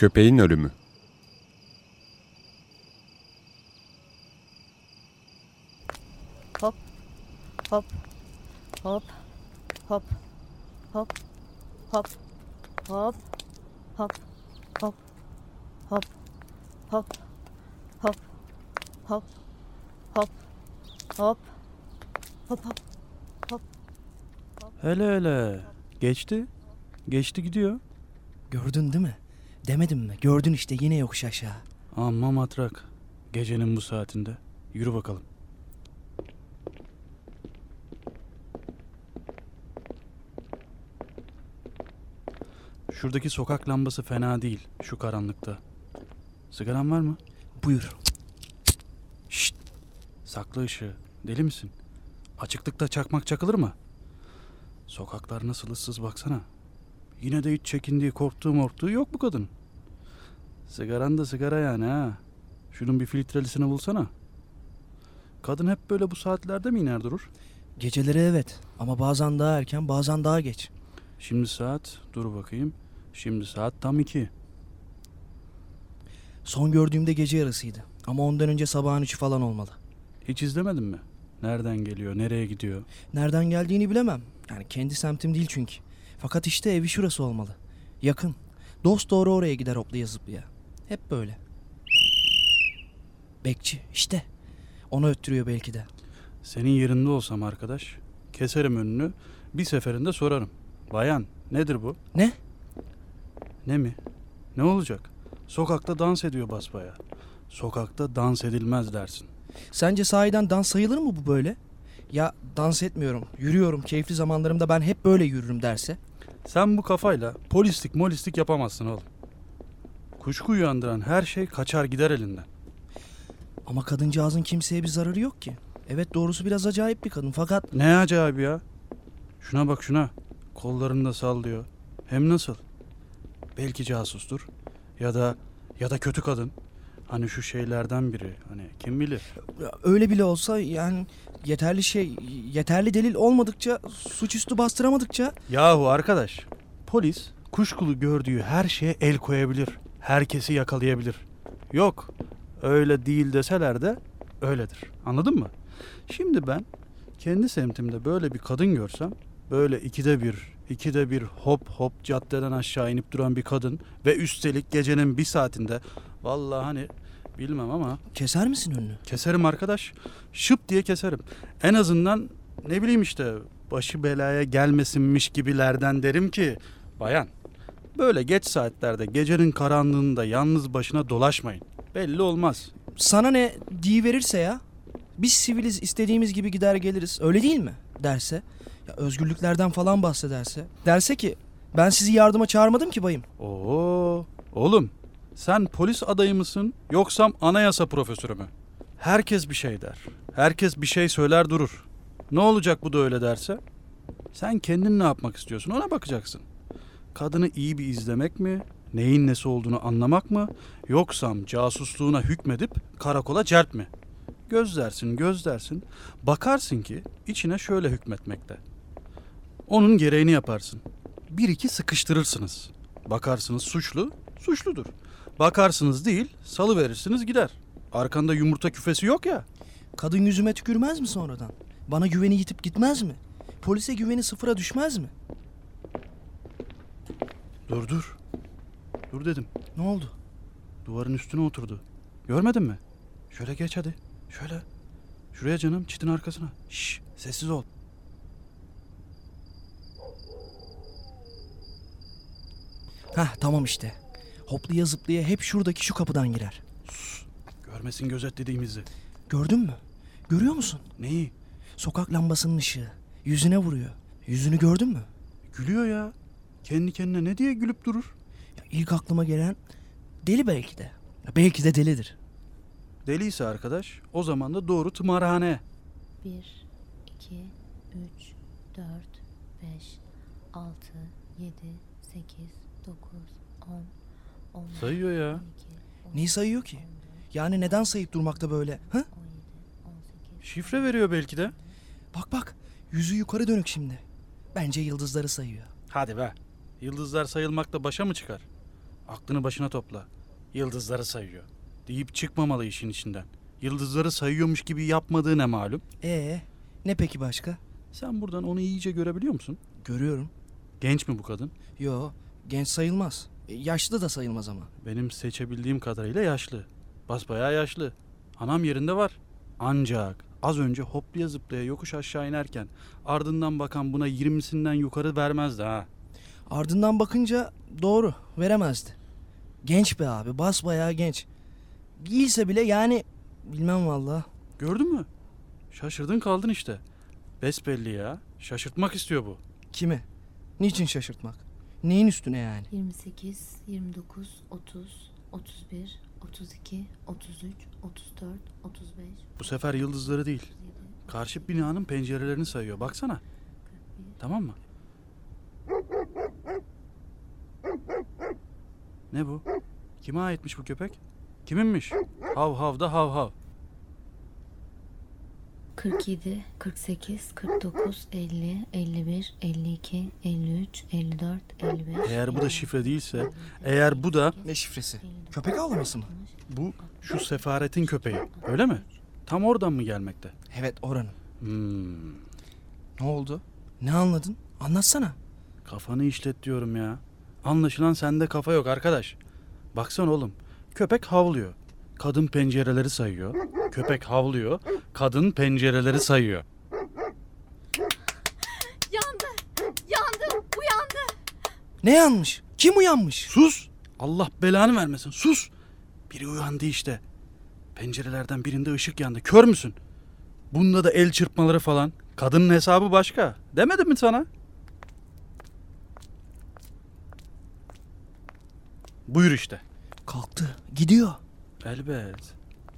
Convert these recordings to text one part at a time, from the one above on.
Köpeğin ölümü. Hop. Hop. Hop. Hop. Hop. Hop. Hop. Hop. Hop. Hop. Hop. Hop. Hop. Hop. Hop. Hop hop. Hele hele. Geçti. Geçti gidiyor. Gördün değil mi? Demedim mi? Gördün işte yine yokuş aşağı. Amma matrak. Gecenin bu saatinde. Yürü bakalım. Şuradaki sokak lambası fena değil şu karanlıkta. Sigaran var mı? Buyur. Şşt. Sakla ışığı. Deli misin? Açıklıkta çakmak çakılır mı? Sokaklar nasıl ıssız baksana. Yine de hiç çekindiği, korktuğu, morktuğu yok bu kadın. Sigaran da sigara yani ha. Şunun bir filtrelisini bulsana. Kadın hep böyle bu saatlerde mi iner durur? Geceleri evet ama bazen daha erken bazen daha geç. Şimdi saat, dur bakayım. Şimdi saat tam iki. Son gördüğümde gece yarısıydı. Ama ondan önce sabahın üçü falan olmalı. Hiç izlemedin mi? Nereden geliyor, nereye gidiyor? Nereden geldiğini bilemem. Yani kendi semtim değil çünkü. Fakat işte evi şurası olmalı. Yakın. Dost doğru oraya gider hoplaya zıplaya. Hep böyle. Bekçi işte. Onu öttürüyor belki de. Senin yerinde olsam arkadaş, keserim önünü, bir seferinde sorarım. Bayan, nedir bu? Ne? Ne mi? Ne olacak? Sokakta dans ediyor basbaya. Sokakta dans edilmez dersin. Sence sahiden dans sayılır mı bu böyle? Ya dans etmiyorum, yürüyorum. Keyifli zamanlarımda ben hep böyle yürürüm derse. Sen bu kafayla polislik molislik yapamazsın oğlum. Kuşku uyandıran her şey kaçar gider elinden. Ama kadıncağızın kimseye bir zararı yok ki. Evet doğrusu biraz acayip bir kadın fakat Ne acayip ya. Şuna bak şuna. Kollarını da sallıyor. Hem nasıl? Belki casustur. Ya da ya da kötü kadın. Hani şu şeylerden biri. Hani kim bilir. öyle bile olsa yani yeterli şey, yeterli delil olmadıkça, suçüstü bastıramadıkça Yahu arkadaş. Polis kuşkulu gördüğü her şeye el koyabilir. Herkesi yakalayabilir. Yok. Öyle değil deseler de öyledir. Anladın mı? Şimdi ben kendi semtimde böyle bir kadın görsem böyle ikide bir, ikide bir hop hop caddeden aşağı inip duran bir kadın ve üstelik gecenin bir saatinde vallahi hani bilmem ama keser misin önünü? Keserim arkadaş. Şıp diye keserim. En azından ne bileyim işte başı belaya gelmesinmiş gibilerden derim ki bayan böyle geç saatlerde gecenin karanlığında yalnız başına dolaşmayın. Belli olmaz. Sana ne diye verirse ya? Biz siviliz istediğimiz gibi gider geliriz. Öyle değil mi? derse. Ya özgürlüklerden falan bahsederse. Derse ki ben sizi yardıma çağırmadım ki bayım. Oo oğlum sen polis adayı mısın yoksam anayasa profesörü mü? Herkes bir şey der. Herkes bir şey söyler durur. Ne olacak bu da öyle derse? Sen kendin ne yapmak istiyorsun ona bakacaksın. Kadını iyi bir izlemek mi? Neyin nesi olduğunu anlamak mı? Yoksam casusluğuna hükmedip karakola celp mi? Göz dersin, göz dersin. Bakarsın ki içine şöyle hükmetmekte. Onun gereğini yaparsın. Bir iki sıkıştırırsınız. Bakarsınız suçlu, suçludur. Bakarsınız değil, salı verirsiniz gider. Arkanda yumurta küfesi yok ya. Kadın yüzüme tükürmez mi sonradan? Bana güveni yitip gitmez mi? Polise güveni sıfıra düşmez mi? Dur dur. Dur dedim. Ne oldu? Duvarın üstüne oturdu. Görmedin mi? Şöyle geç hadi. Şöyle. Şuraya canım çitin arkasına. Şş, sessiz ol. Hah tamam işte. Hoplaya zıplaya hep şuradaki şu kapıdan girer. Görmesin gözetlediğimizi. Gördün mü? Görüyor musun? Neyi? Sokak lambasının ışığı. Yüzüne vuruyor. Yüzünü gördün mü? Gülüyor ya. Kendi kendine ne diye gülüp durur? Ya ilk aklıma gelen deli belki de. Ya belki de delidir. Deliyse arkadaş o zaman da doğru tımarhane. 1, 2, 3, 4, 5, 6, 7, 8, 9, 10, 11, Sayıyor ya. 12, Neyi sayıyor ki? Yani neden sayıp durmakta böyle? Ha? 17, 18, Şifre veriyor belki de. Bak bak. Yüzü yukarı dönük şimdi. Bence yıldızları sayıyor. Hadi be. Yıldızlar sayılmakta başa mı çıkar? Aklını başına topla. Yıldızları sayıyor. Deyip çıkmamalı işin içinden. Yıldızları sayıyormuş gibi yapmadığı ne malum? Ee, ne peki başka? Sen buradan onu iyice görebiliyor musun? Görüyorum. Genç mi bu kadın? Yo, genç sayılmaz. E, yaşlı da sayılmaz ama. Benim seçebildiğim kadarıyla yaşlı. Basbayağı yaşlı. Anam yerinde var. Ancak az önce hoplaya zıplaya yokuş aşağı inerken ardından bakan buna 20'sinden yukarı vermezdi ha. Ardından bakınca doğru, veremezdi. Genç be abi, basbayağı genç. Değilse bile yani bilmem valla. Gördün mü? Şaşırdın kaldın işte. Besbelli ya. Şaşırtmak istiyor bu. Kimi? Niçin şaşırtmak? Neyin üstüne yani? 28, 29, 30, 31, 32, 33, 34, 35, Bu sefer yıldızları değil. 37, Karşı binanın pencerelerini sayıyor. Baksana. 41. Tamam mı? Ne bu? Kime aitmiş bu köpek? Kiminmiş? Hav hav da hav hav. 47, 48, 49, 50, 51, 52, 53, 54, 55. Eğer bu da şifre değilse, eğer bu da Ne şifresi? Köpek avlaması mı? bu şu sefaretin köpeği. Öyle mi? Tam oradan mı gelmekte? Evet oranın. Hmm, Ne oldu? Ne anladın? Anlatsana. kafanı işlet diyorum ya. Anlaşılan sende kafa yok arkadaş. Baksana oğlum. Köpek havlıyor. Kadın pencereleri sayıyor. Köpek havlıyor. Kadın pencereleri sayıyor. Yandı! Yandı! Uyandı! Ne yanmış? Kim uyanmış? Sus! Allah belanı vermesin. Sus! Biri uyandı işte. Pencerelerden birinde ışık yandı. Kör müsün? Bunda da el çırpmaları falan. Kadının hesabı başka. Demedim mi sana? Buyur işte. Kalktı. Gidiyor. Elbet.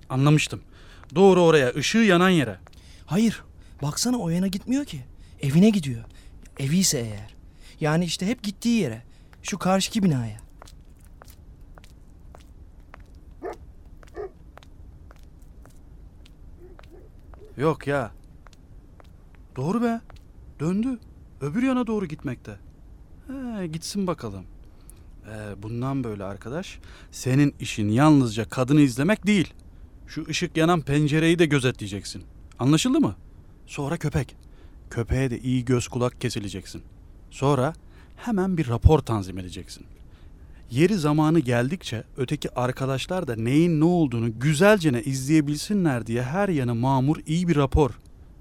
Anlamıştım. Doğru oraya, ışığı yanan yere. Hayır. Baksana o yana gitmiyor ki. Evine gidiyor. Evi ise eğer. Yani işte hep gittiği yere. Şu karşıki binaya. Yok ya. Doğru be. Döndü. Öbür yana doğru gitmekte. He, gitsin bakalım. Ee, bundan böyle arkadaş. Senin işin yalnızca kadını izlemek değil. Şu ışık yanan pencereyi de gözetleyeceksin. Anlaşıldı mı? Sonra köpek. Köpeğe de iyi göz kulak kesileceksin. Sonra hemen bir rapor tanzim edeceksin. Yeri zamanı geldikçe öteki arkadaşlar da neyin ne olduğunu güzelce izleyebilsinler diye her yanı mamur iyi bir rapor.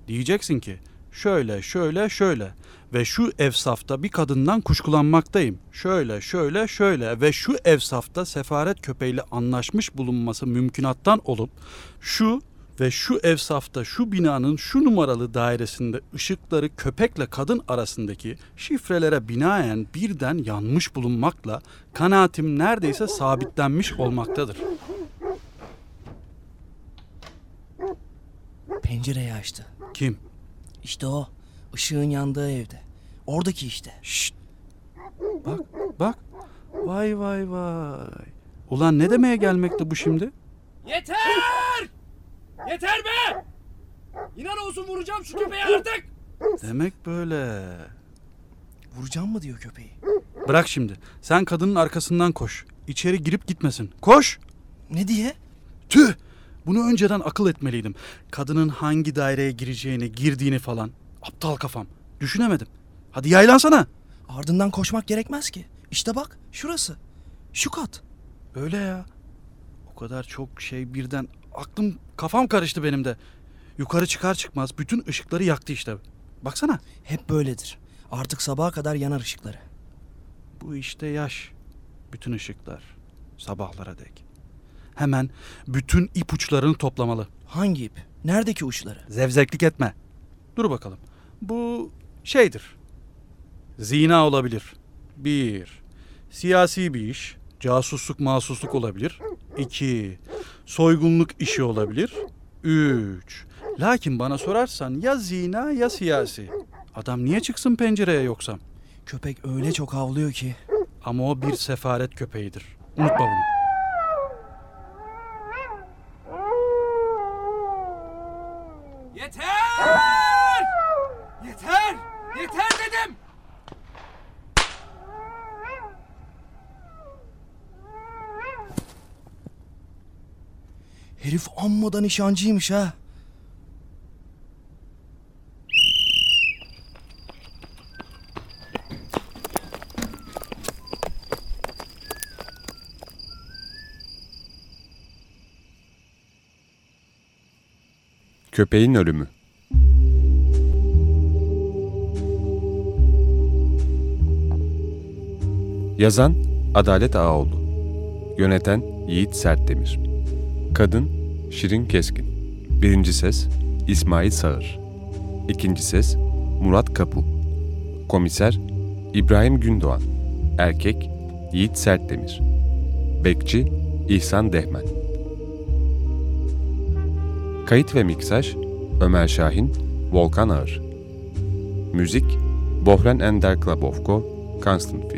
Diyeceksin ki şöyle şöyle şöyle ve şu evsafta bir kadından kuşkulanmaktayım. Şöyle şöyle şöyle ve şu evsafta sefaret köpeğiyle anlaşmış bulunması mümkünattan olup şu ve şu evsafta şu binanın şu numaralı dairesinde ışıkları köpekle kadın arasındaki şifrelere binaen birden yanmış bulunmakla kanaatim neredeyse sabitlenmiş olmaktadır. Pencereyi açtı. Kim? İşte o. Işığın yandığı evde. Oradaki işte. Şşt. Bak, bak. Vay vay vay. Ulan ne demeye gelmekte bu şimdi? Yeter! Yeter be! İnan olsun vuracağım şu köpeği artık. Demek böyle. Vuracağım mı diyor köpeği. Bırak şimdi. Sen kadının arkasından koş. İçeri girip gitmesin. Koş. Ne diye? Tüh! Bunu önceden akıl etmeliydim. Kadının hangi daireye gireceğini, girdiğini falan. Aptal kafam. Düşünemedim. Hadi yaylansana. Ardından koşmak gerekmez ki. İşte bak şurası. Şu kat. Öyle ya. O kadar çok şey birden aklım kafam karıştı benim de. Yukarı çıkar çıkmaz bütün ışıkları yaktı işte. Baksana. Hep böyledir. Artık sabaha kadar yanar ışıkları. Bu işte yaş. Bütün ışıklar. Sabahlara dek. Hemen bütün ipuçlarını toplamalı. Hangi ip? Neredeki uçları? Zevzeklik etme. Dur bakalım. Bu şeydir. Zina olabilir. Bir. Siyasi bir iş. Casusluk masusluk olabilir. İki. Soygunluk işi olabilir. Üç. Lakin bana sorarsan ya zina ya siyasi. Adam niye çıksın pencereye yoksam? Köpek öyle çok havlıyor ki. Ama o bir sefaret köpeğidir. Unutma bunu. Herif amma da nişancıymış ha. Köpeğin ölümü. Yazan Adalet Ağaoğlu. Yöneten Yiğit Sertdemir. Kadın Şirin Keskin. Birinci ses İsmail Sağır. İkinci ses Murat Kapu. Komiser İbrahim Gündoğan. Erkek Yiğit Sertdemir. Bekçi İhsan Dehmen. Kayıt ve miksaj Ömer Şahin, Volkan Ağır. Müzik Bohren Ender Klabovko, Konstantin